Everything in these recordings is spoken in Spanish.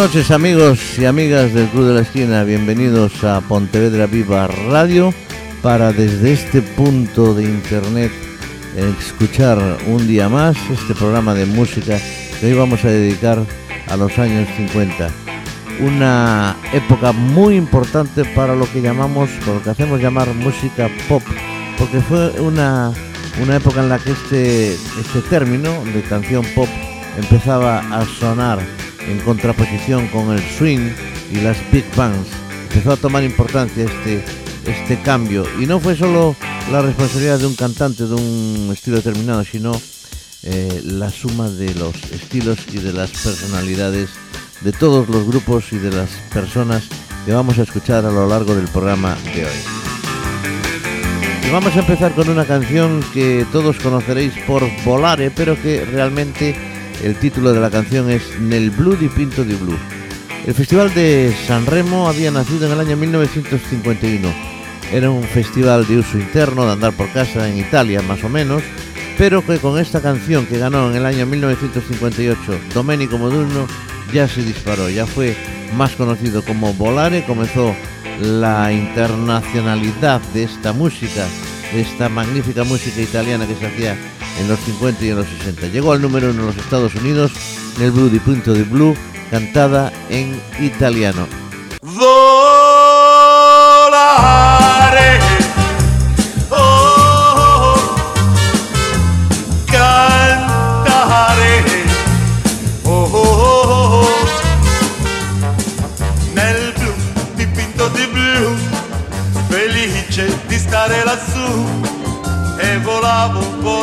noches amigos y amigas del Club de la Esquina, bienvenidos a Pontevedra Viva Radio para desde este punto de internet escuchar un día más este programa de música que hoy vamos a dedicar a los años 50. Una época muy importante para lo que llamamos, por lo que hacemos llamar música pop, porque fue una, una época en la que este, este término de canción pop empezaba a sonar en contraposición con el swing y las big bands. Empezó a tomar importancia este, este cambio y no fue solo la responsabilidad de un cantante de un estilo determinado, sino eh, la suma de los estilos y de las personalidades de todos los grupos y de las personas que vamos a escuchar a lo largo del programa de hoy. Y vamos a empezar con una canción que todos conoceréis por Volare, pero que realmente el título de la canción es Nel Blue di Pinto di Blue. El Festival de San Remo había nacido en el año 1951. Era un festival de uso interno, de andar por casa en Italia más o menos, pero que con esta canción que ganó en el año 1958 Domenico Modugno ya se disparó, ya fue más conocido como Volare, comenzó la internacionalidad de esta música, de esta magnífica música italiana que se hacía en los 50 y en los 60. Llegó al número uno en los Estados Unidos, el Blue di Punto di Blue, cantada en italiano.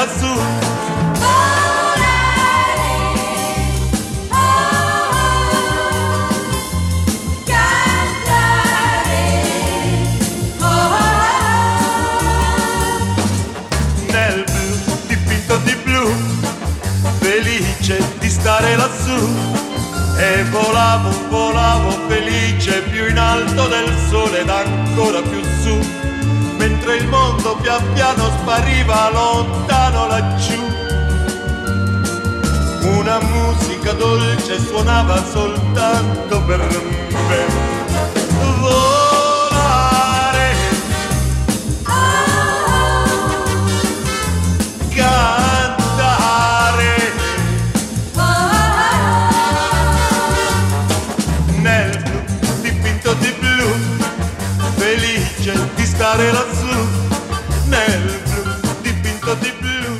Lassù. Nel blu dipinto di blu, felice di stare lassù. E volavo, volavo felice più in alto del sole ed ancora più su, mentre il mondo pian piano spariva lontano laggiù. Una musica dolce suonava soltanto per me. Nel blu dipinto di blu,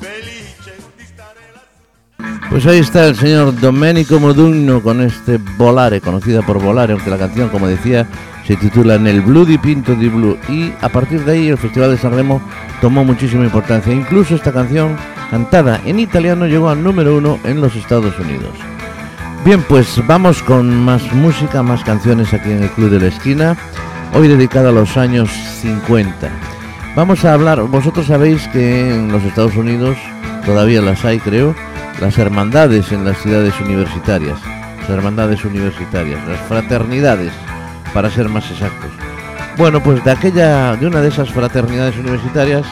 felice di stare. Pues ahí está el señor Domenico Modugno con este Volare, conocida por Volare, aunque la canción, como decía, se titula En el Blue di Pinto di Blue. Y a partir de ahí el Festival de San Remo tomó muchísima importancia. Incluso esta canción, cantada en italiano, llegó al número uno en los Estados Unidos. Bien, pues vamos con más música, más canciones aquí en el Club de la Esquina, hoy dedicada a los años 50. Vamos a hablar, vosotros sabéis que en los Estados Unidos todavía las hay, creo, las hermandades en las ciudades universitarias, las hermandades universitarias, las fraternidades, para ser más exactos. Bueno, pues de aquella, de una de esas fraternidades universitarias,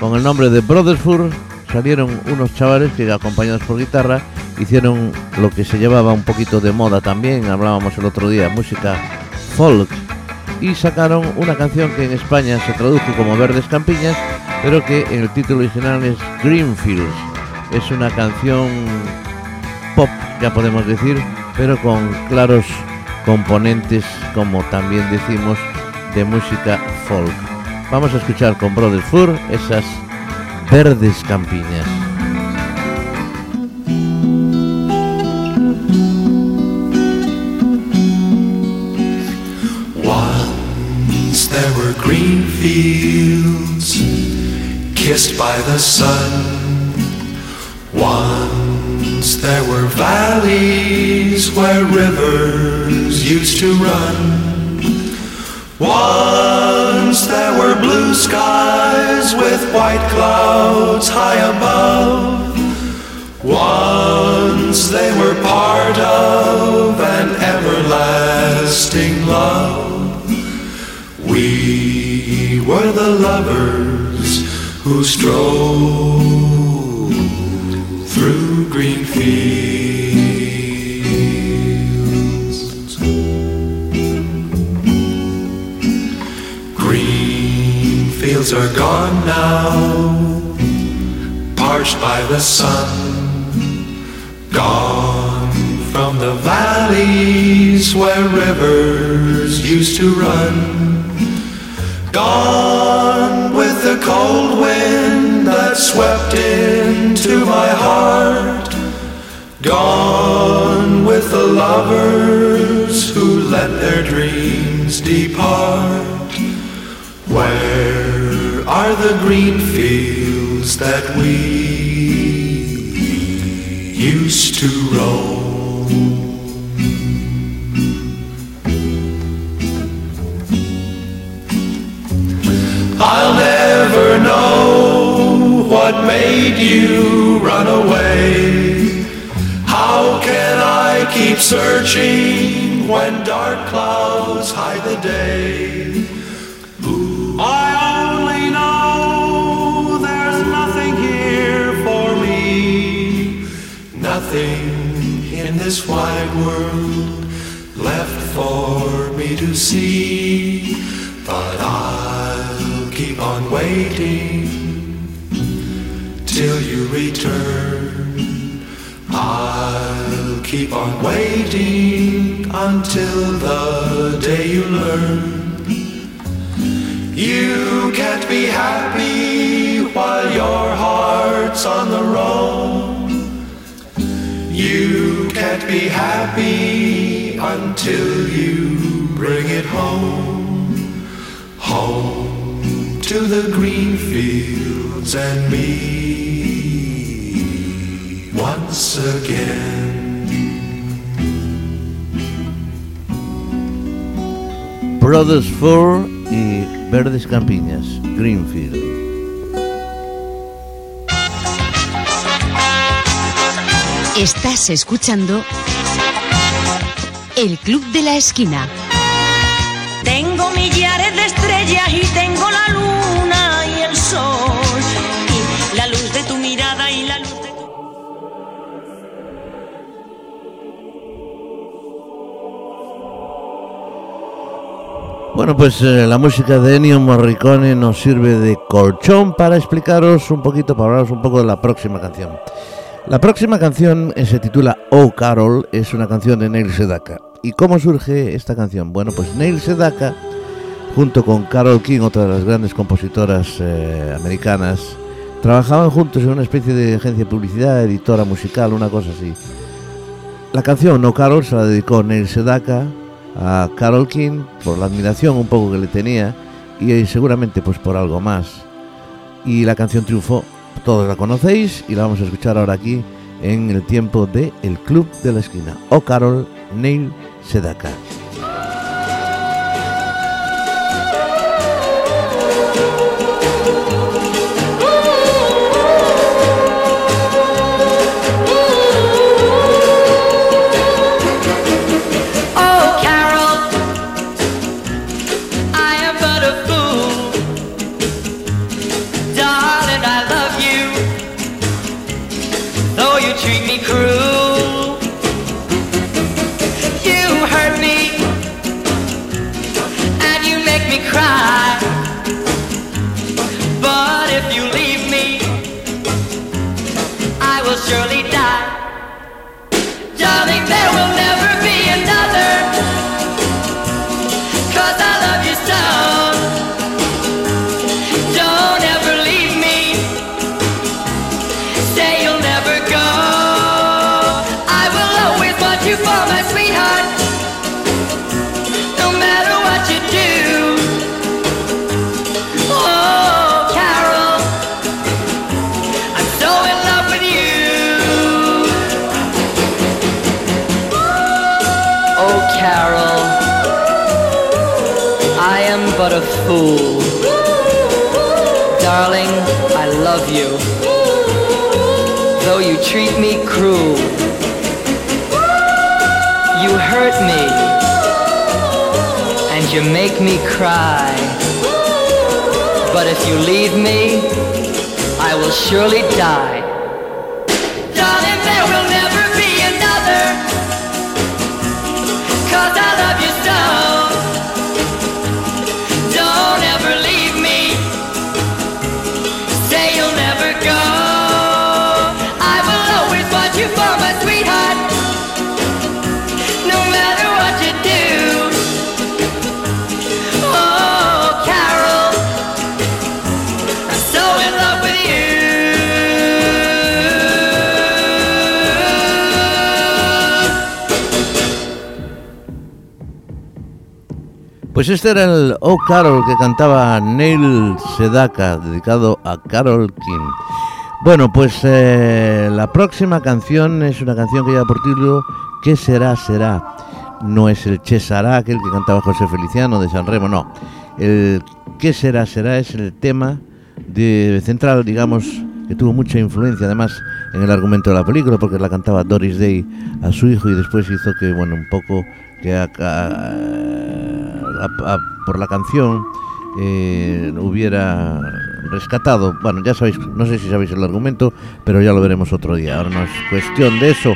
con el nombre de Brothersford, salieron unos chavales que acompañados por guitarra hicieron lo que se llevaba un poquito de moda también, hablábamos el otro día, música folk, y sacaron una canción que en España se tradujo como Verdes Campiñas, pero que en el título original es Greenfields. Es una canción pop, ya podemos decir, pero con claros componentes, como también decimos, de música folk. Vamos a escuchar con Brothers Fur esas verdes campiñas. There were green fields kissed by the sun, Once there were valleys where rivers used to run. Once there were blue skies with white clouds high above. Once they were part of an everlasting love. Who strolled through green fields. Green fields are gone now, parched by the sun. Gone from the valleys where rivers used to run. Gone cold wind that swept into my heart. Gone with the lovers who let their dreams depart. Where are the green fields that we used to roam? What made you run away. How can I keep searching when dark clouds hide the day? I only know there's nothing here for me, nothing in this wide world left for me to see. But I'll keep on waiting till you return. I'll keep on waiting until the day you learn. You can't be happy while your heart's on the road. You can't be happy until you bring it home. To the green fields and me once again. Brothers Four y Verdes Campiñas, Greenfield. Estás escuchando El Club de la Esquina. Tengo millares de estrellas y tengo Bueno, pues eh, la música de Ennio Morricone nos sirve de colchón para explicaros un poquito, para hablaros un poco de la próxima canción. La próxima canción eh, se titula Oh Carol, es una canción de Neil Sedaka. ¿Y cómo surge esta canción? Bueno, pues Neil Sedaka, junto con Carol King, otra de las grandes compositoras eh, americanas, trabajaban juntos en una especie de agencia de publicidad, editora musical, una cosa así. La canción Oh Carol se la dedicó Neil Sedaka a Carol King por la admiración un poco que le tenía y eh, seguramente pues por algo más. Y la canción triunfó, todos la conocéis y la vamos a escuchar ahora aquí en el tiempo de El Club de la Esquina. O Carol Neil Sedaka. Pues este era el Oh Carol que cantaba Neil Sedaka, dedicado a Carol King. Bueno, pues eh, la próxima canción es una canción que lleva por título ¿Qué será, será? No es el Che Sará, aquel que cantaba José Feliciano de San Remo, no. El ¿Qué será, será? es el tema de central, digamos, que tuvo mucha influencia además en el argumento de la película, porque la cantaba Doris Day a su hijo y después hizo que, bueno, un poco que a- a- a- por la canción eh, hubiera rescatado, bueno, ya sabéis, no sé si sabéis el argumento, pero ya lo veremos otro día, ahora no es cuestión de eso.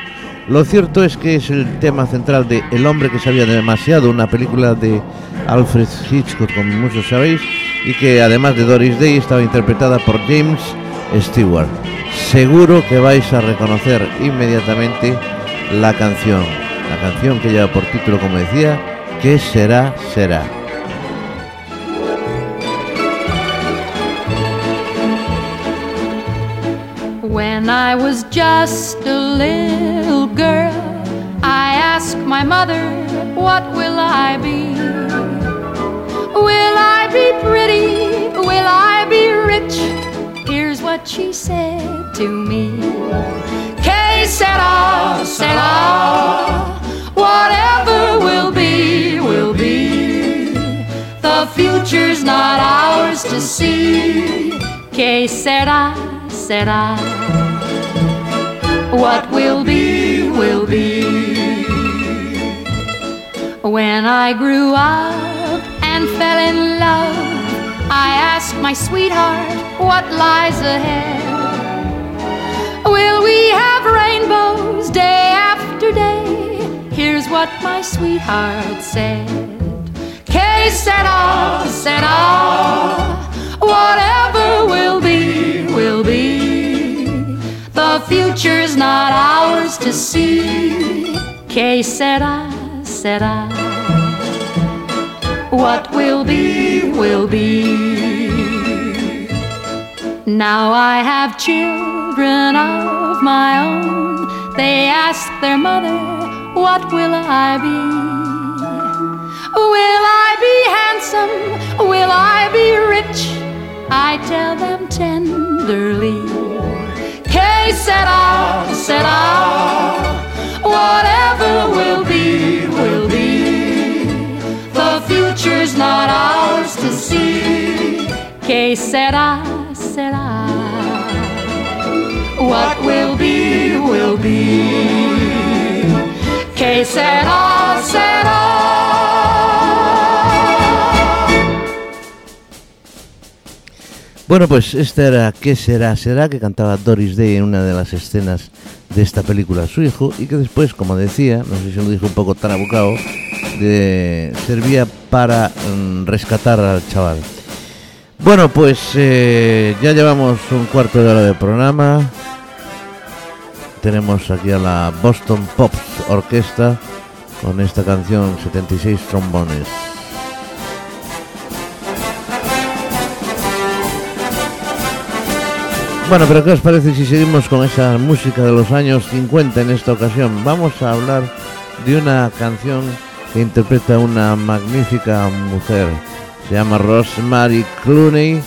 Lo cierto es que es el tema central de El hombre que sabía demasiado, una película de Alfred Hitchcock, como muchos sabéis, y que además de Doris Day estaba interpretada por James Stewart. Seguro que vais a reconocer inmediatamente la canción, la canción que lleva por título, como decía, ¿Qué será, será? When I was just a little girl, I asked my mother, What will I be? Will I be pretty? Will I be rich? Here's what she said to me Que sera, sera, whatever will be, will be. The future's not ours to see. Que sera, sera. What will be, will be. When I grew up and fell in love, I asked my sweetheart what lies ahead. Will we have rainbows day? Here's what my sweetheart said. Que sera, sera. Whatever will be, will be. The future's not ours to see. Que sera, sera. What will be, will be. Now I have children of my own. They ask their mother, What will I be? Will I be handsome? Will I be rich? I tell them tenderly. Que sera, sera. Whatever will be, will be. The future's not ours to see. Que sera, sera. What will be, will be. Que sera, sera. Bueno, pues esta era ¿Qué será? Será que cantaba Doris Day en una de las escenas de esta película su hijo y que después, como decía, no sé si lo dijo un poco trabucado, de, servía para mm, rescatar al chaval. Bueno, pues eh, ya llevamos un cuarto de hora de programa. Tenemos aquí a la Boston Pops Orquesta con esta canción 76 trombones. Bueno, pero ¿qué os parece si seguimos con esa música de los años 50 en esta ocasión? Vamos a hablar de una canción que interpreta una magnífica mujer. Se llama Rosemary Clooney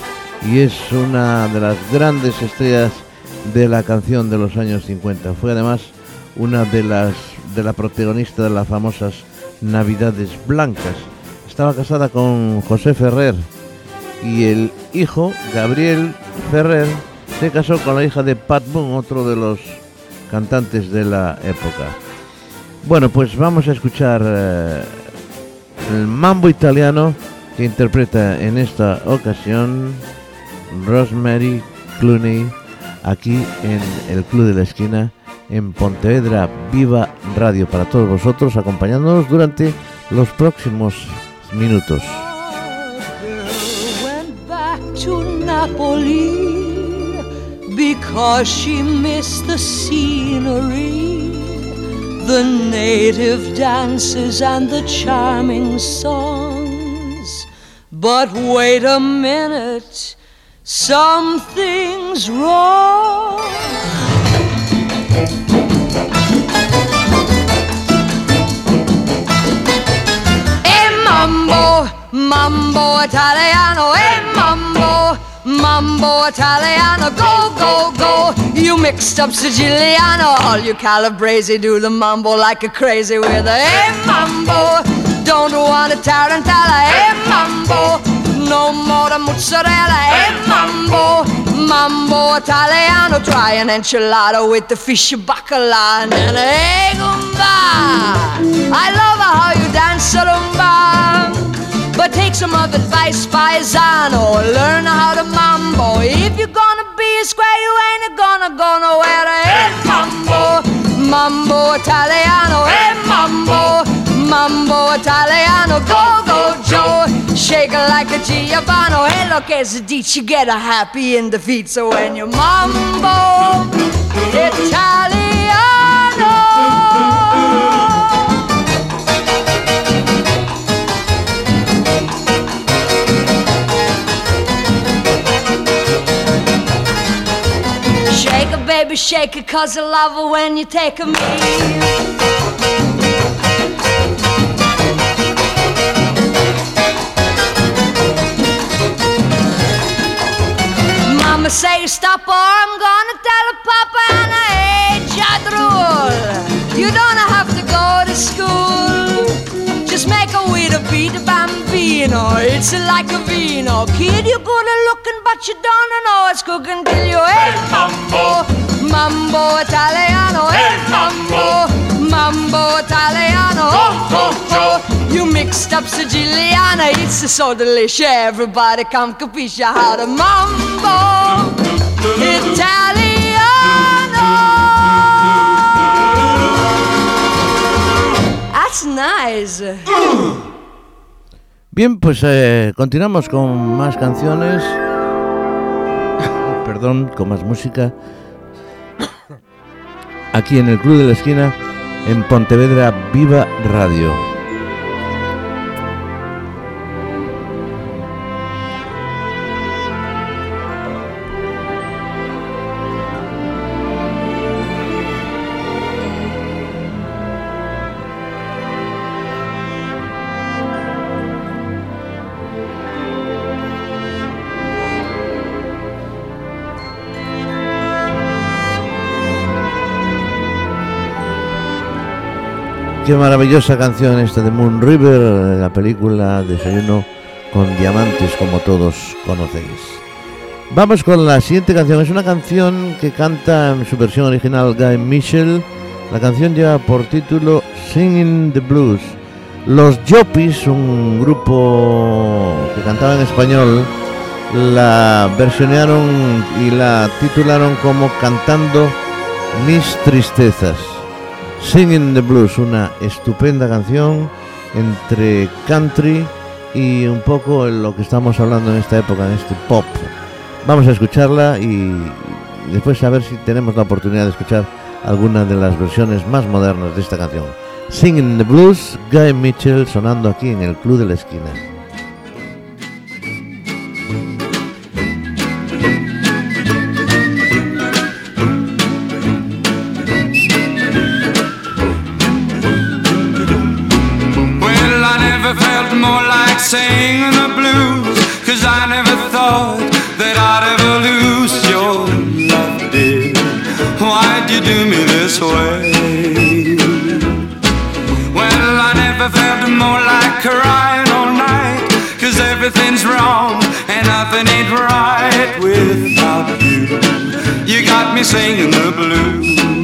y es una de las grandes estrellas de la canción de los años 50. Fue además una de las de la protagonista de las famosas Navidades Blancas. Estaba casada con José Ferrer y el hijo, Gabriel Ferrer, se casó con la hija de Pat Boone, otro de los cantantes de la época. Bueno, pues vamos a escuchar eh, el mambo italiano que interpreta en esta ocasión Rosemary Clooney aquí en el Club de la Esquina en Pontevedra Viva Radio para todos vosotros acompañándonos durante los próximos minutos. because she missed the scenery, the native dances, and the charming songs. But wait a minute, something's wrong. E mambo, mambo italiano, e mambo, mambo italiano, go, go, go. You mixed up Siciliano, all you Calabrese do the mambo like a crazy with a e mambo. Don't want a tarantella, e mambo. No more the mozzarella, e mambo, mambo italiano. Try an enchilada with the fish bacala and an egg I love how you dance a rumba. But take some of advice, paisano. Learn how to mambo. If you're gonna be a square, you ain't gonna go nowhere. Hey, mambo, mambo italiano. Hey, mambo, mambo italiano. Go, go. Shake like a Giovanni. As a ditch, you get a happy in the feet. So when you mambo italiano. Shake it, baby, shake it, cause I love it when you take a me. Mama say stop or I'm gonna tell Papa and I hate child rule. You don't have to go to school. Just make a way to beat a bambino. It's like a vino. Kid, you're good at looking, but you don't know it's cooking till you hey mambo, mambo italiano, hey mambo, mambo italiano. Oh, oh, oh. You mixed up Siciliana, it's so delicious. Everybody come capisce how to mambo italiano. That's nice. Bien, pues eh, continuamos con más canciones. Perdón, con más música. Aquí en el Club de la Esquina, en Pontevedra Viva Radio. Qué maravillosa canción esta de Moon River, la película Desayuno con diamantes, como todos conocéis. Vamos con la siguiente canción. Es una canción que canta en su versión original Guy Mitchell. La canción lleva por título Singing the Blues. Los Yopis, un grupo que cantaba en español, la versionearon y la titularon como Cantando mis tristezas. Singing the Blues, una estupenda canción entre country y un poco lo que estamos hablando en esta época, en este pop. Vamos a escucharla y después a ver si tenemos la oportunidad de escuchar alguna de las versiones más modernas de esta canción. Singing the Blues, Guy Mitchell sonando aquí en el Club de la Esquina. singing the blues.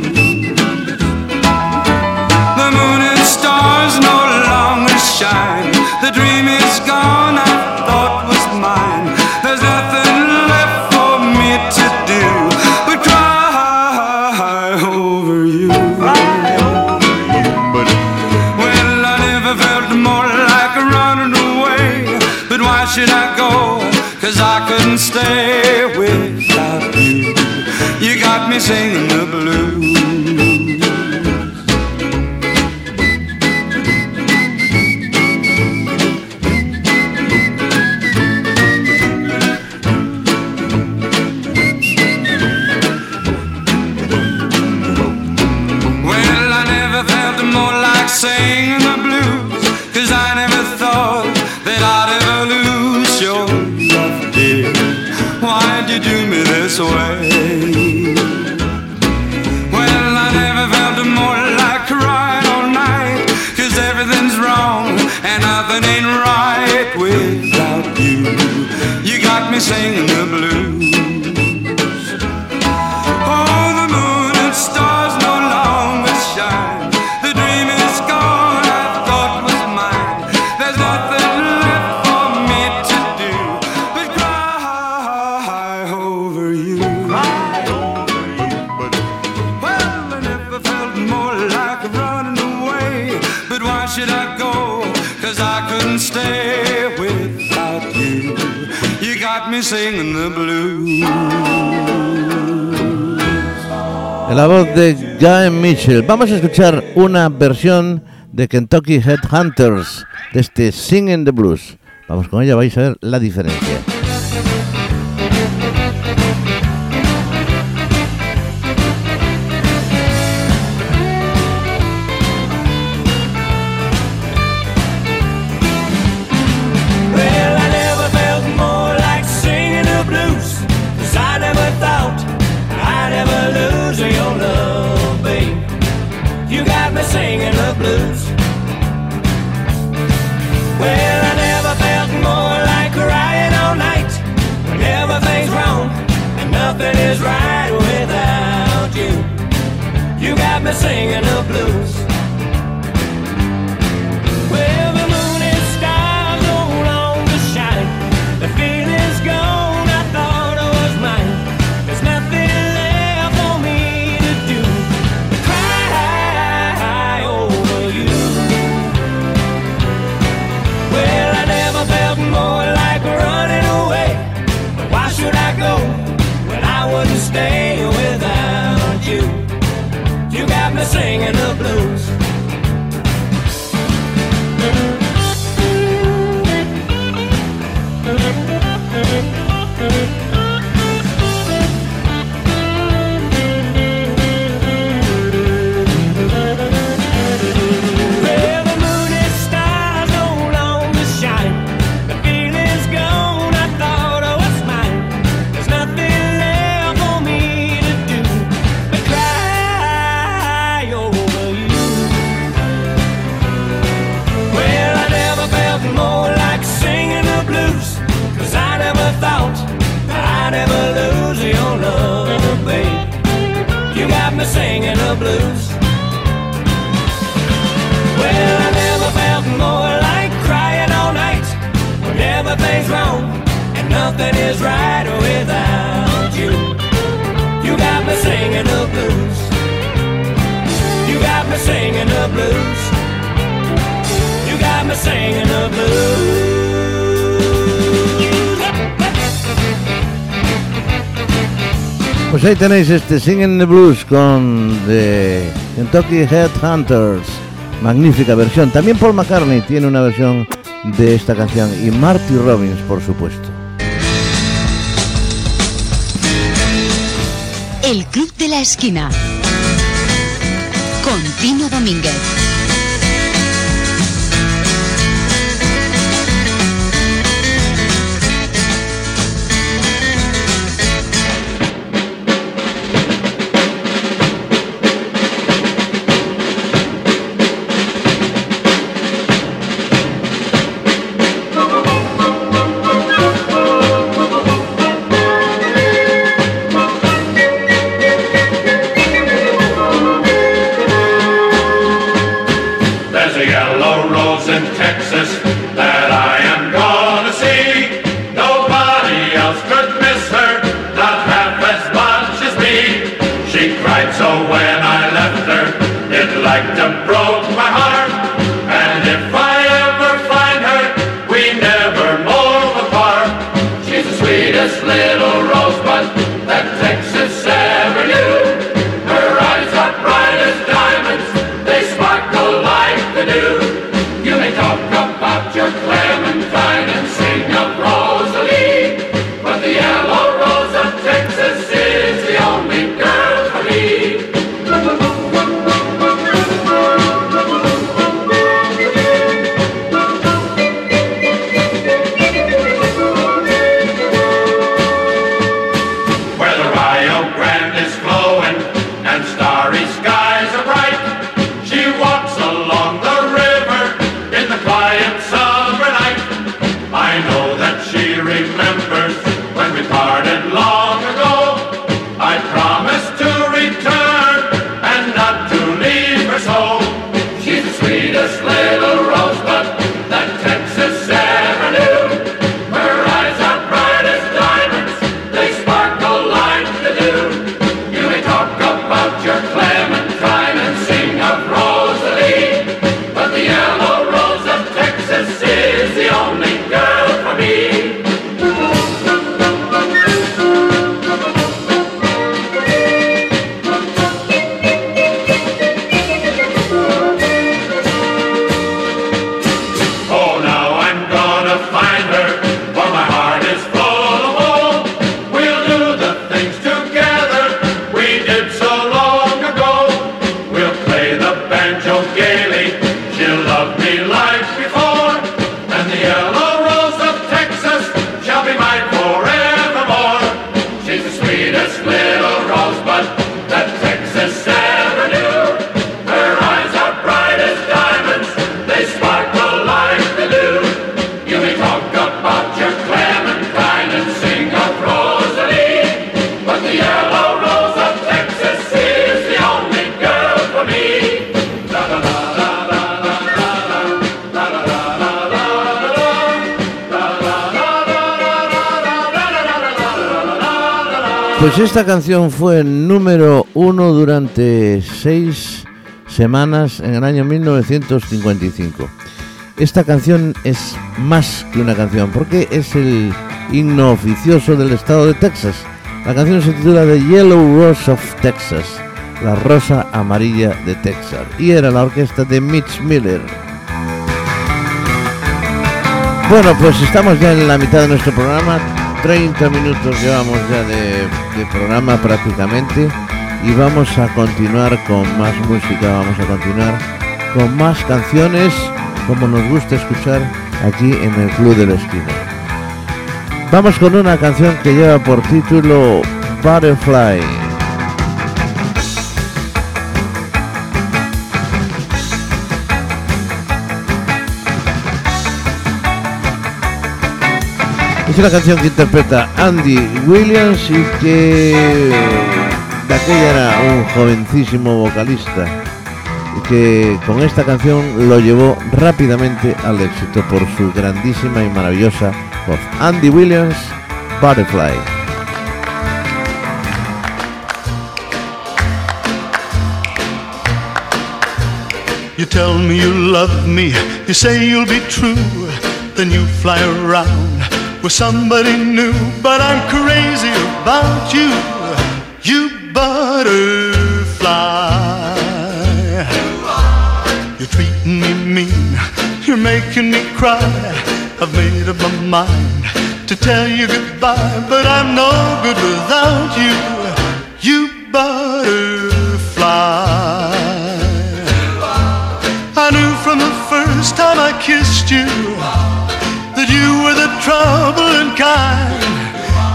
la voz de Guy Mitchell. Vamos a escuchar una versión de Kentucky Headhunters de este Sing in the Blues. Vamos con ella, vais a ver la diferencia. Pues ahí tenéis este Singing the Blues con The Kentucky Headhunters. Magnífica versión. También Paul McCartney tiene una versión de esta canción. Y Marty Robbins, por supuesto. El Club de la Esquina. Con Tino Domínguez. to play. Pues esta canción fue número uno durante seis semanas en el año 1955. Esta canción es más que una canción porque es el himno oficioso del estado de Texas. La canción se titula The Yellow Rose of Texas, la rosa amarilla de Texas, y era la orquesta de Mitch Miller. Bueno, pues estamos ya en la mitad de nuestro programa. 30 minutos llevamos ya de, programa prácticamente. Y vamos a continuar con más música, vamos a continuar con más canciones como nos gusta escuchar aquí en el Club de la. Vamos con una canción que lleva por título Butterfly. Es una canción que interpreta Andy Williams y que de aquella era un jovencísimo vocalista y que con esta canción lo llevó rápidamente al éxito por su grandísima y maravillosa voz. Andy Williams, Butterfly. Somebody new. But I'm crazy about you, you butterfly. You're treating me mean, you're making me cry. I've made up my mind to tell you goodbye, but I'm no good without you, you butterfly. I knew from the first time I kissed you that you were the troubling kind.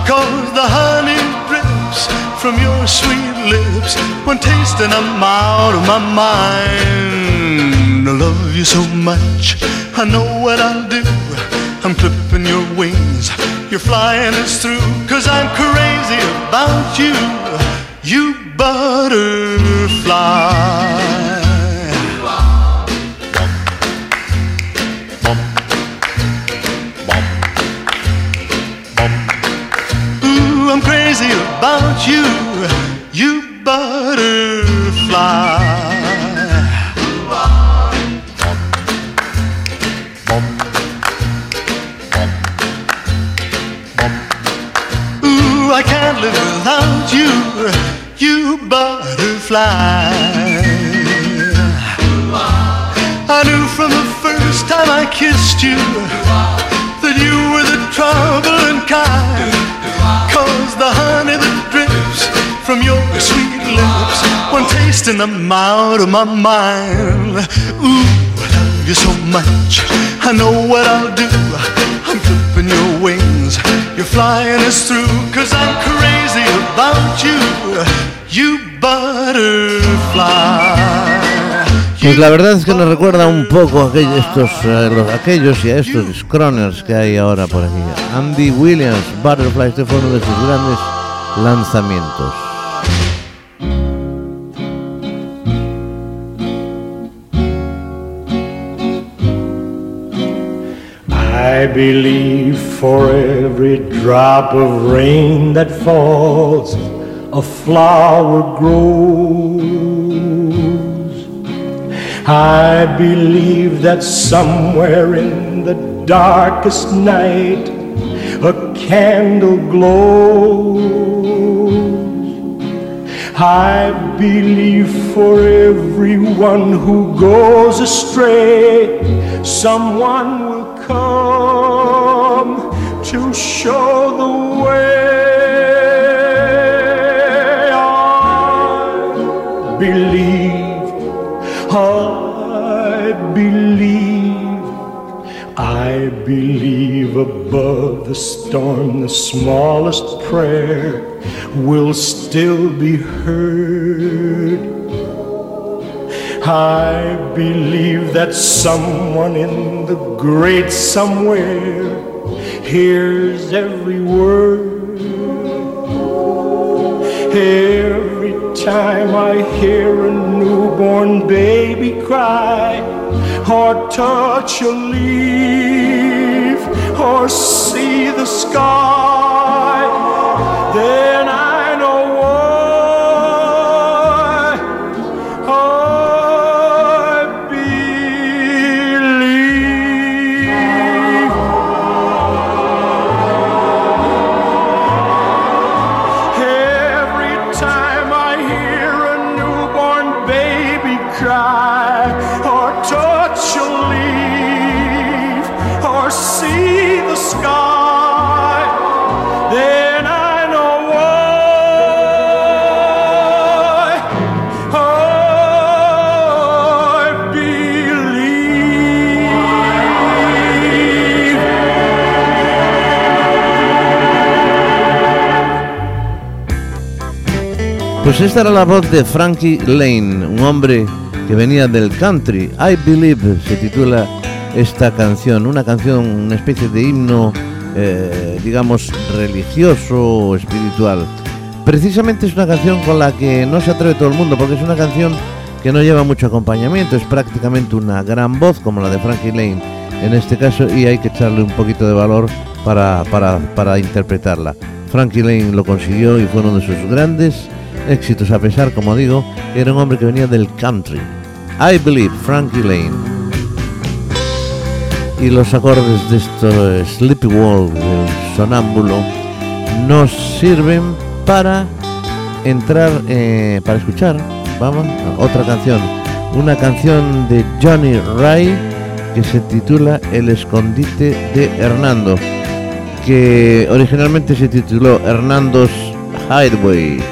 Cause the honey drips from your sweet lips when tasting I'm out of my mind. I love you so much, I know what I'll do. I'm clipping your wings, you're flying us through. Cause I'm crazy about you, you butterfly. Crazy about you, you butterfly. Ooh, I can't live without you, you butterfly. I knew from the first time I kissed you that you were the trouble troubling kind. The honey that drips from your sweet lips, one taste and I'm out of my mind. Ooh, I love you so much. I know what I'll do. I'm clipping your wings. You're flying us through. Cause I'm crazy about you. You butterfly. Pues la verdad es que nos recuerda un poco a aquellos, y a estos scroners que hay ahora por aquí. Andy Williams, Butterfly, este fue uno de sus grandes lanzamientos. I believe for every drop of rain that falls, a flower grows. I believe that somewhere in the darkest night, a candle glows. I believe for everyone who goes astray, someone will come to show the way. Above the storm, the smallest prayer will still be heard. I believe that someone in the great somewhere hears every word. Every time I hear a newborn baby cry, or touch a leaf, or see the sky, Pues esta era la voz de Frankie Lane, un hombre que venía del country. I Believe se titula esta canción, una canción, una especie de himno, eh, digamos, religioso o espiritual. Precisamente es una canción con la que no se atreve todo el mundo, porque es una canción que no lleva mucho acompañamiento, es prácticamente una gran voz como la de Frankie Lane en este caso y hay que echarle un poquito de valor para, para, para interpretarla. Frankie Lane lo consiguió y fue uno de sus grandes éxitos, a pesar, como digo, era un hombre que venía del country. I Believe, Frankie Lane. Y los acordes de esto Sleepy Wall del sonámbulo nos sirven para entrar, eh, para escuchar, vamos, otra canción. Una canción de Johnny Ray que se titula El escondite de Hernando, que originalmente se tituló Hernando's Hideaway.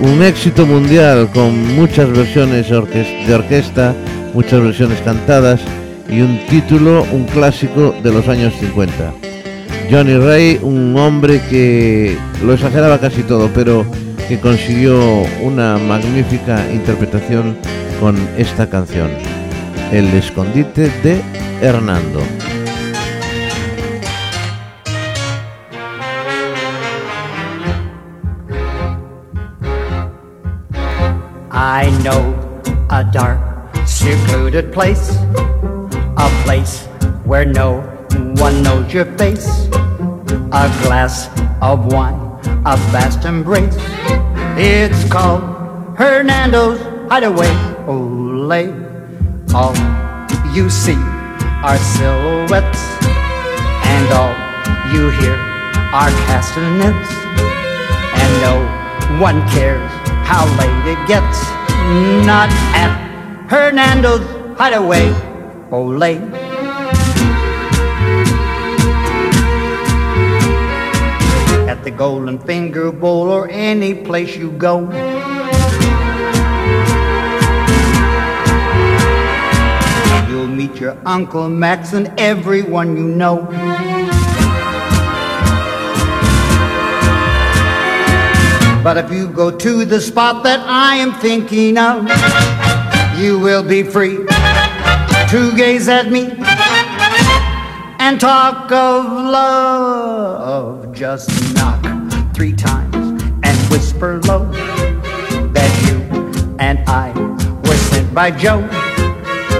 Un éxito mundial con muchas versiones de orquesta, muchas versiones cantadas y un título, un clásico de los años 50. Johnny Ray, un hombre que lo exageraba casi todo, pero que consiguió una magnífica interpretación con esta canción, El escondite de Hernando. I know a dark, secluded place, a place where no one knows your face. A glass of wine a vast embrace. It's called Hernando's Hideaway. Ole, all you see are silhouettes, and all you hear are castanets, and no one cares how late it gets. Not at Hernando's Hideaway. Ole. At the Golden Finger Bowl or any place you go. You'll meet your Uncle Max and everyone you know. But if you go to the spot that I am thinking of, you will be free to gaze at me and talk of love. Just knock three times and whisper low that you and I were sent by Joe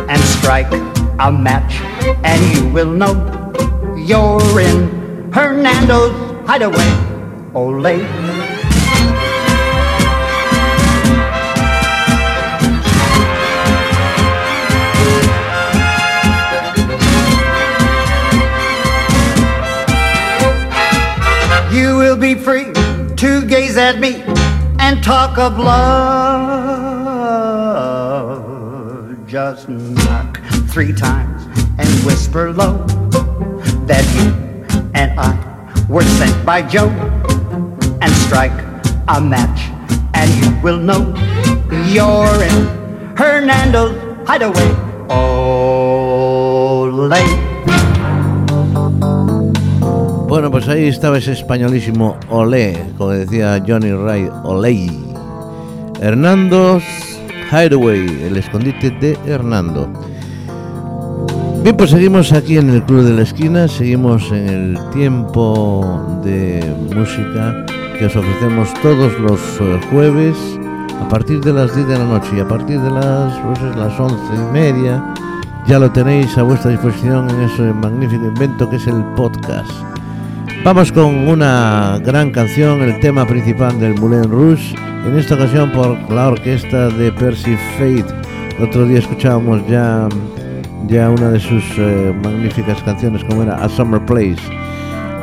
and strike a match and you will know you're in Hernando's hideaway. Ole. You will be free to gaze at me and talk of love. Just knock three times and whisper low that you and I were sent by Joe and strike a match and you will know you're in Hernando's hideaway. Ole. Bueno, pues ahí estaba ese españolísimo Olé, como decía Johnny Wright, Olé. Hernando's Hideaway, el escondite de Hernando. Bien, pues seguimos aquí en el Club de la Esquina, seguimos en el tiempo de música que os ofrecemos todos los eh, jueves a partir de las 10 de la noche y a partir de las, pues, es las 11 y media ya lo tenéis a vuestra disposición en ese magnífico invento que es el podcast. Vamos con una gran canción, el tema principal del Moulin Rouge, en esta ocasión por la orquesta de Percy Fate. El otro día escuchábamos ya, ya una de sus eh, magníficas canciones como era A Summer Place.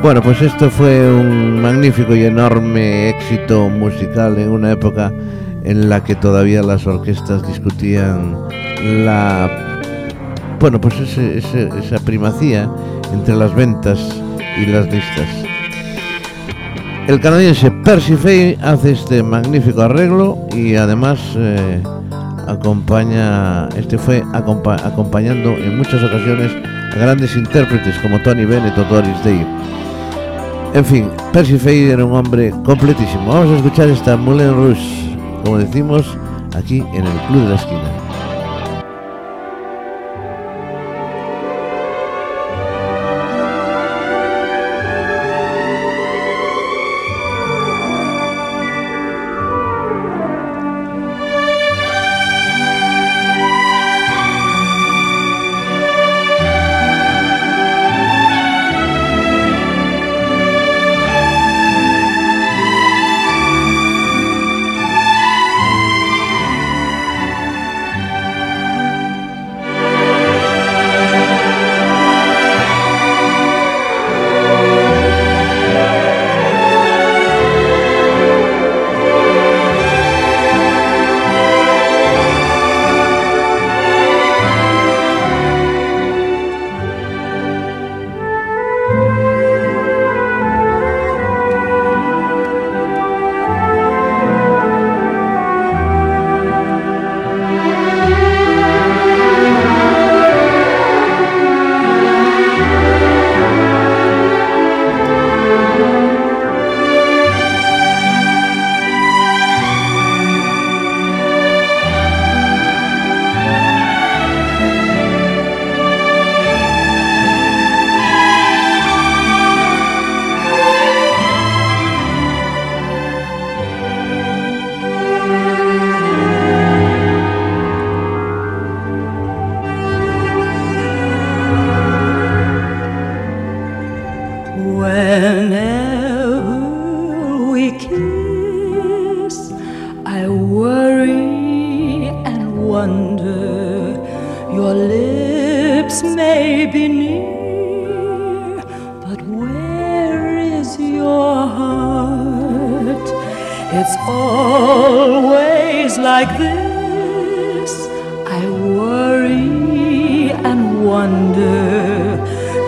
Bueno, pues esto fue un magnífico y enorme éxito musical en una época en la que todavía las orquestas discutían la bueno pues ese- ese- esa primacía entre las ventas y las listas. El canadiense Percy Fay hace este magnífico arreglo y además eh, acompaña, este fue acompa- acompañando en muchas ocasiones a grandes intérpretes como Tony Bennett o Doris Day. En fin, Percy Fay era un hombre completísimo. Vamos a escuchar esta Moulin Rouge, como decimos, aquí en el Club de la Esquina.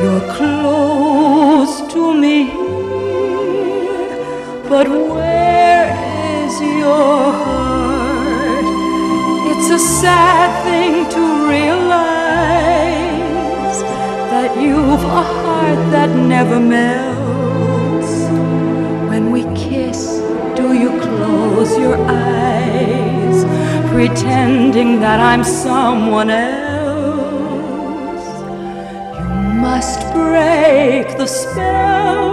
You're close to me but where is your heart? It's a sad thing to realize that you've a heart that never melts. When we kiss, do you close your eyes, pretending that I'm someone else? Break the spell,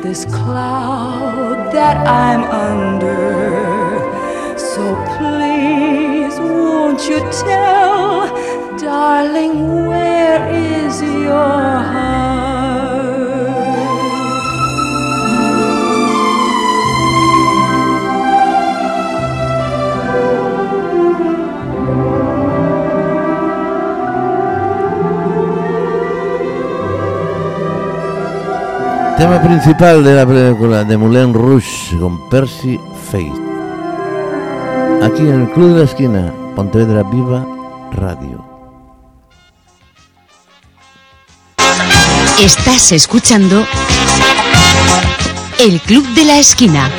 this cloud that I'm under. So please, won't you tell, darling, where is your heart? Tema principal de la película de Moulin Rouge con Percy Faith. Aquí en el Club de la Esquina, Pontevedra Viva Radio. Estás escuchando El Club de la Esquina.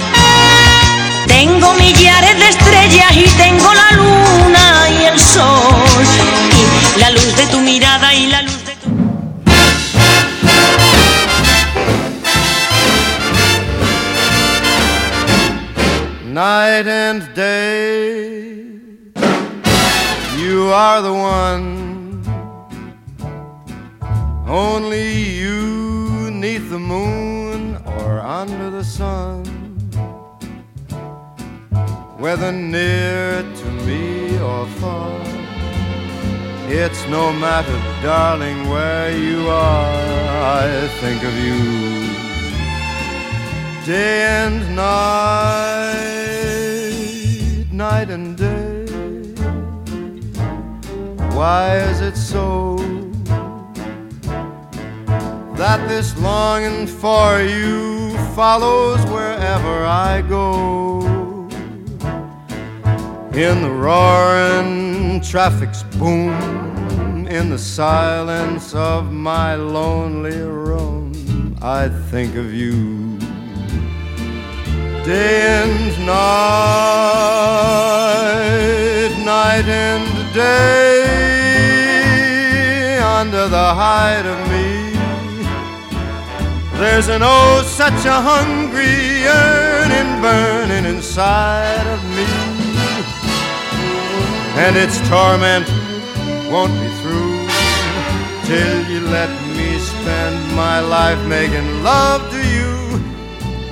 Tengo millares de estrellas y tengo la luna y el sol. Y la luz de tu mirada y la Night and day, you are the one. Only you neath the moon or under the sun. Whether near to me or far, it's no matter, darling, where you are. I think of you day and night, night and day. Why is it so that this longing for you follows wherever I go? In the roaring traffic's boom, in the silence of my lonely room, I think of you day and night, night and day, under the hide of me. There's an oh, such a hungry yearning burning inside of me, and its torment won't be through till you let me spend my life making love to you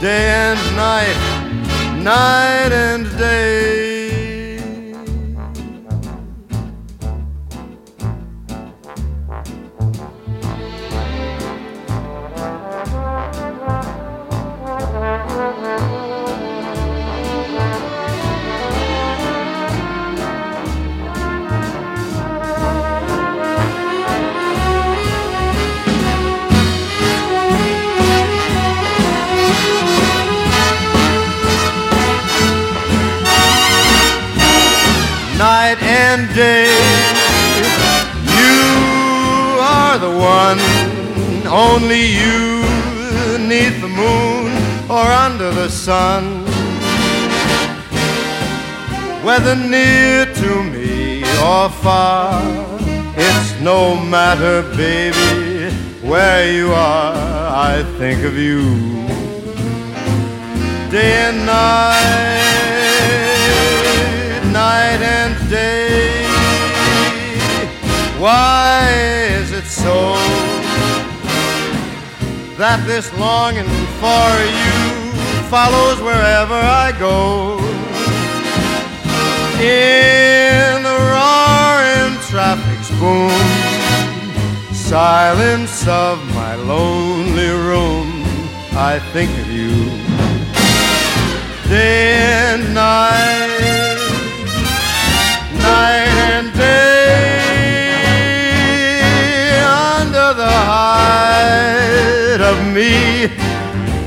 day and night, night and day. And day. You are the one, only you, neath the moon or under the sun. Whether near to me or far, it's no matter, baby, where you are, I think of you day and night, Why is it so that this longing for you follows wherever I go? In the roaring traffic's boom, silence of my lonely room, I think of you day and night,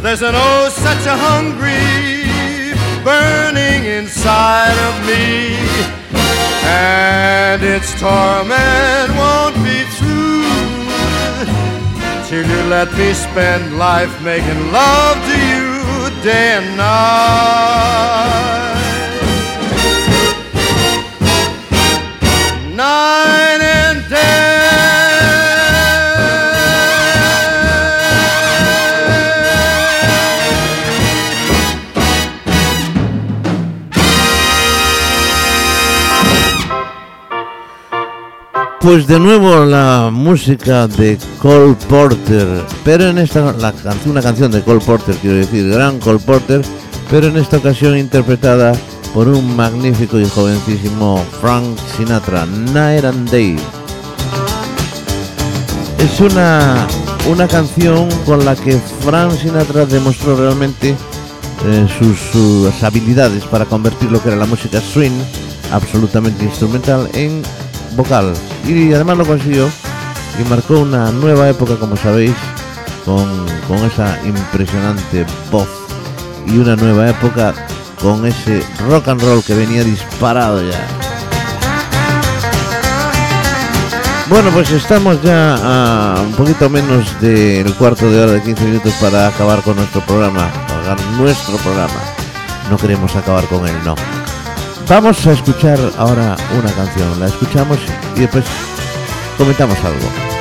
There's an oh such a hungry burning inside of me. And its torment won't be through till you let me spend life making love to you day and night. Pues de nuevo la música de Cole Porter, pero en esta la canción, una canción de Cole Porter, quiero decir, gran Cole Porter, pero en esta ocasión interpretada por un magnífico y jovencísimo Frank Sinatra, Night and Day. Es una, una canción con la que Frank Sinatra demostró realmente eh, sus, sus habilidades para convertir lo que era la música swing, absolutamente instrumental, en vocal. Y además lo consiguió y marcó una nueva época, como sabéis, con, con esa impresionante voz. Y una nueva época con ese rock and roll que venía disparado ya. Bueno, pues estamos ya a un poquito menos del cuarto de hora de 15 minutos para acabar con nuestro programa, para nuestro programa. No queremos acabar con él, no. Vamos a escuchar ahora una canción, la escuchamos y después comentamos algo.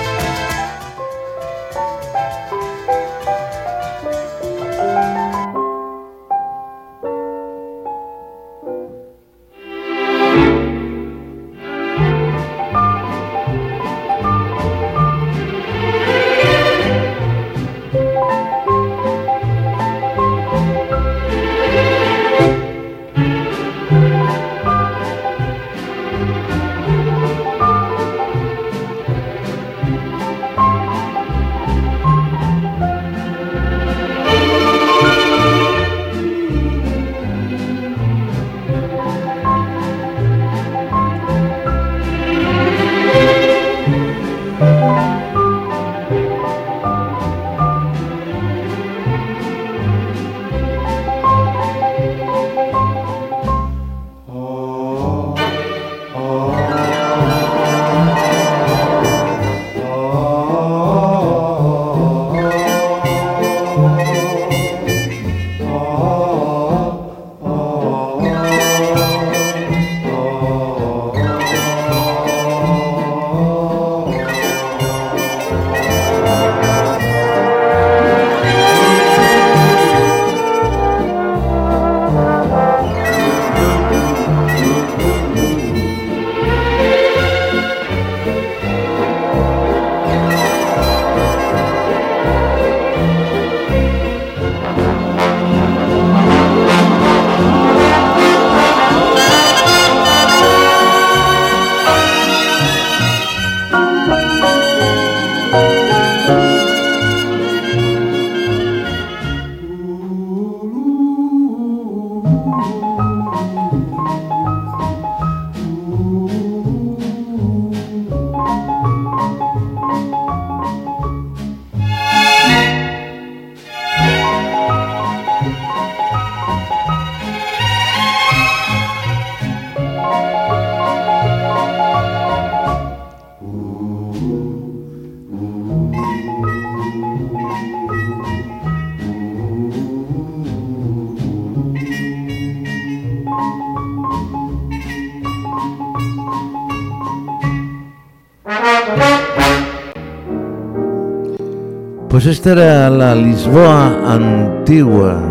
Pues esta era la Lisboa antigua.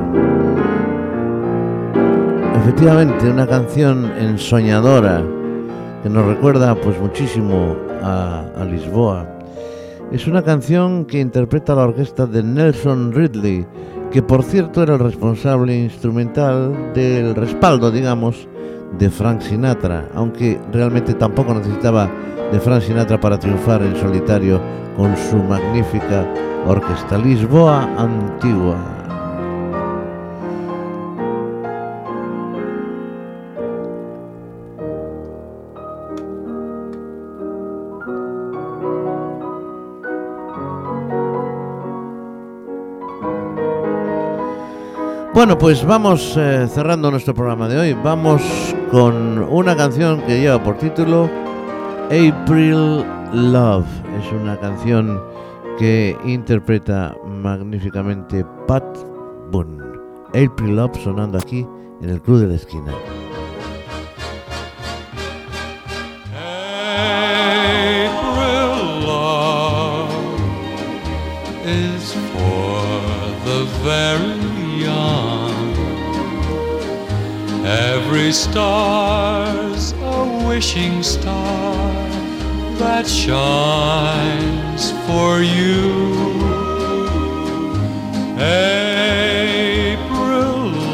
Efectivamente, una canción ensoñadora que nos recuerda pues muchísimo a, a Lisboa. Es una canción que interpreta la orquesta de Nelson Ridley, que por cierto era el responsable instrumental del respaldo, digamos, de Frank Sinatra, aunque realmente tampoco necesitaba de Frank Sinatra para triunfar en solitario con su magnífica orquesta Lisboa Antigua. Bueno, pues vamos eh, cerrando nuestro programa de hoy. Vamos con una canción que lleva por título April Love. Es una canción que interpreta magníficamente Pat Boone. April Love sonando aquí en el Club de la Esquina. April love is for the very young. Every star's a wishing star that shines for you. April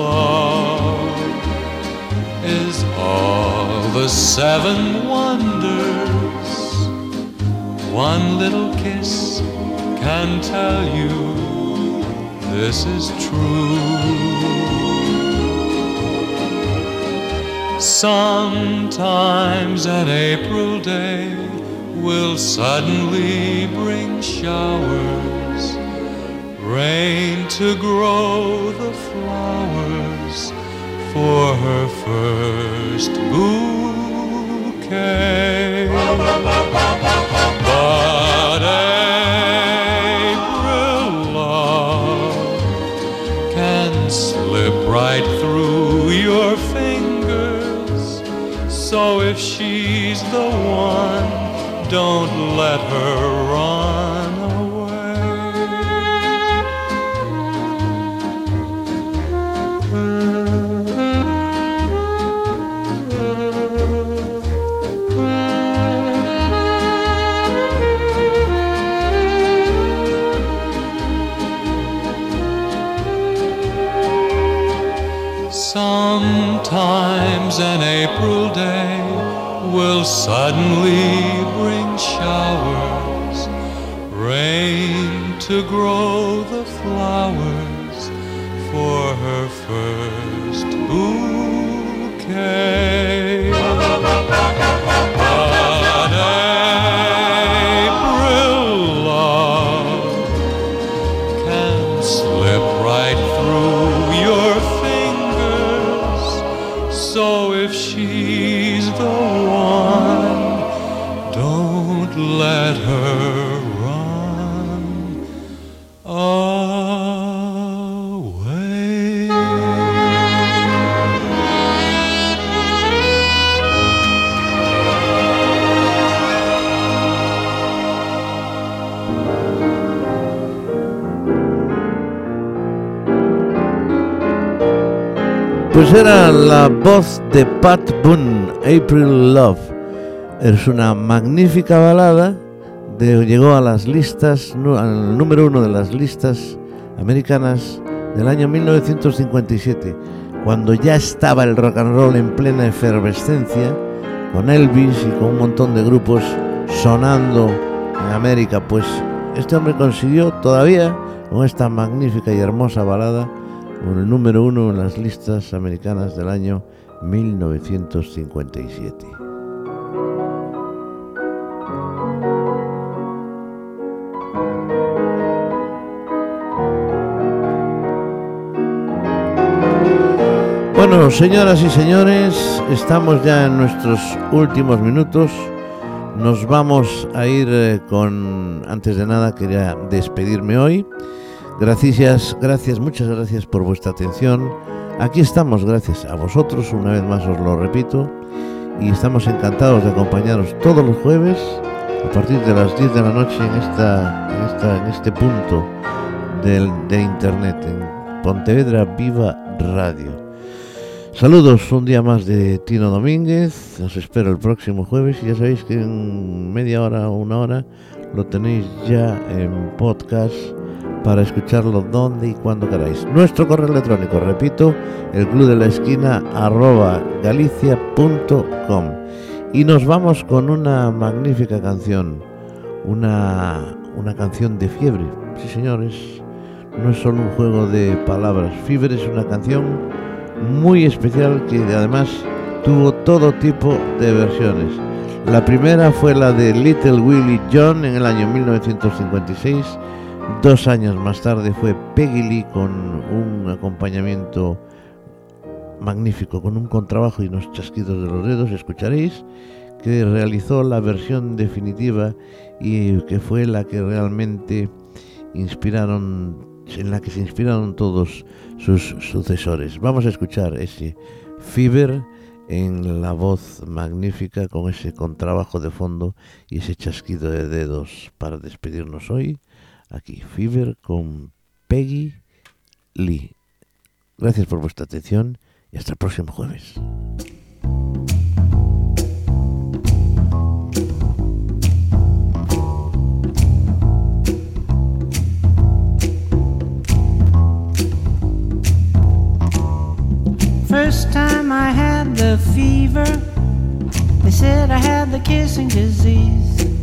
love is all the seven wonders. One little kiss can tell you this is true. Sometimes an April day will suddenly bring showers, rain to grow the flowers for her first bouquet. But April love can slip right through your fingers. So if she's the one, don't let her run away. Sometimes an April day will suddenly grow la voz de Pat Boone, April Love. Es una magnífica balada. De, llegó a las listas, al número uno de las listas americanas del año 1957, cuando ya estaba el rock and roll en plena efervescencia, con Elvis y con un montón de grupos sonando en América. Pues este hombre consiguió todavía, con esta magnífica y hermosa balada, el número uno en las listas americanas del año 1957. Bueno, señoras y señores, estamos ya en nuestros últimos minutos. Nos vamos a ir eh, con, antes de nada, quería despedirme hoy. Gracias, gracias, muchas gracias por vuestra atención. Aquí estamos, gracias a vosotros, una vez más os lo repito, y estamos encantados de acompañaros todos los jueves a partir de las 10 de la noche en, esta, en, esta, en este punto del, de internet, en Pontevedra Viva Radio. Saludos un día más de Tino Domínguez, os espero el próximo jueves y ya sabéis que en media hora o una hora lo tenéis ya en podcast para escucharlo donde y cuando queráis. Nuestro correo electrónico, repito, el club de la esquina arroba galicia.com. Y nos vamos con una magnífica canción, una, una canción de fiebre. Sí, señores, no es solo un juego de palabras. Fiebre es una canción muy especial que además tuvo todo tipo de versiones. La primera fue la de Little Willie John en el año 1956 Dos años más tarde fue Peggy Lee con un acompañamiento magnífico, con un contrabajo y unos chasquidos de los dedos, escucharéis, que realizó la versión definitiva y que fue la que realmente inspiraron, en la que se inspiraron todos sus sucesores. Vamos a escuchar ese Fever en la voz magnífica con ese contrabajo de fondo y ese chasquido de dedos para despedirnos hoy. Aquí, Fever con Peggy Lee. Gracias por vuestra atención y hasta el próximo jueves. First time I had the fever, they said I had the kissing disease.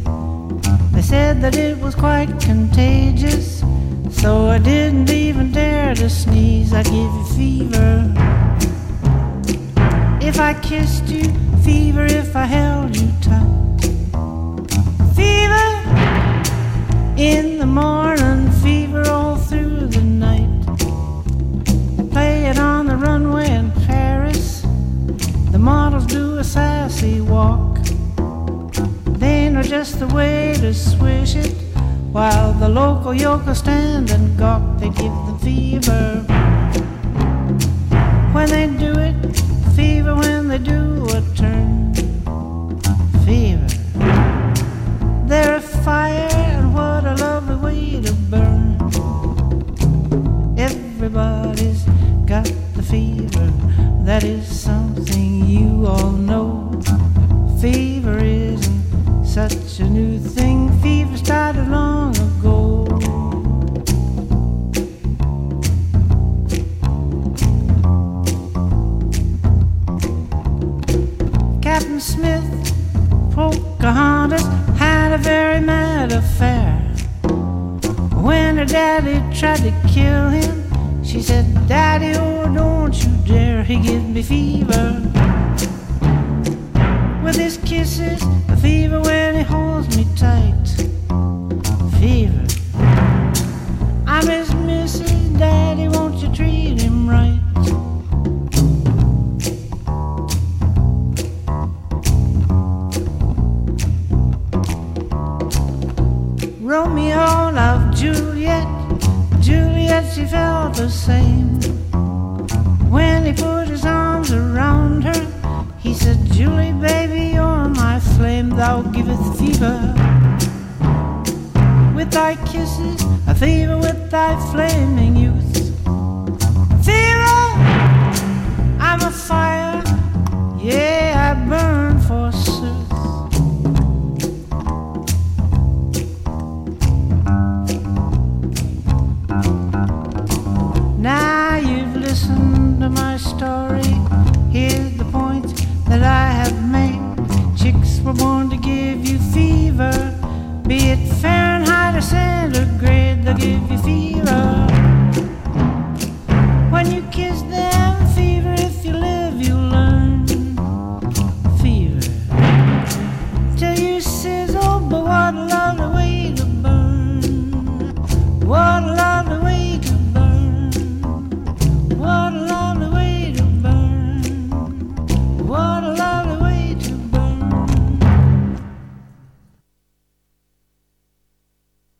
Said that it was quite contagious, so I didn't even dare to sneeze. I give you fever. If I kissed you, fever if I held you tight. Fever in the morning, fever all through the night. Play it on the runway in Paris. The models do a sassy walk. Know just the way to swish it. While the local yokels stand and gawk, they give the fever. When they do it, fever when they do a turn. Fever. They're a fire, Captain Smith, Pocahontas had a very mad affair. When her daddy tried to kill him, she said, Daddy, oh, don't you dare. He give me fever. With his kisses, a fever when he holds me tight. Fever. Felt the same. When he put his arms around her, he said, Julie, baby, you're my flame, thou giveth fever. With thy kisses, a fever with thy flaming youth. Fever, I'm a fire, yeah, I burn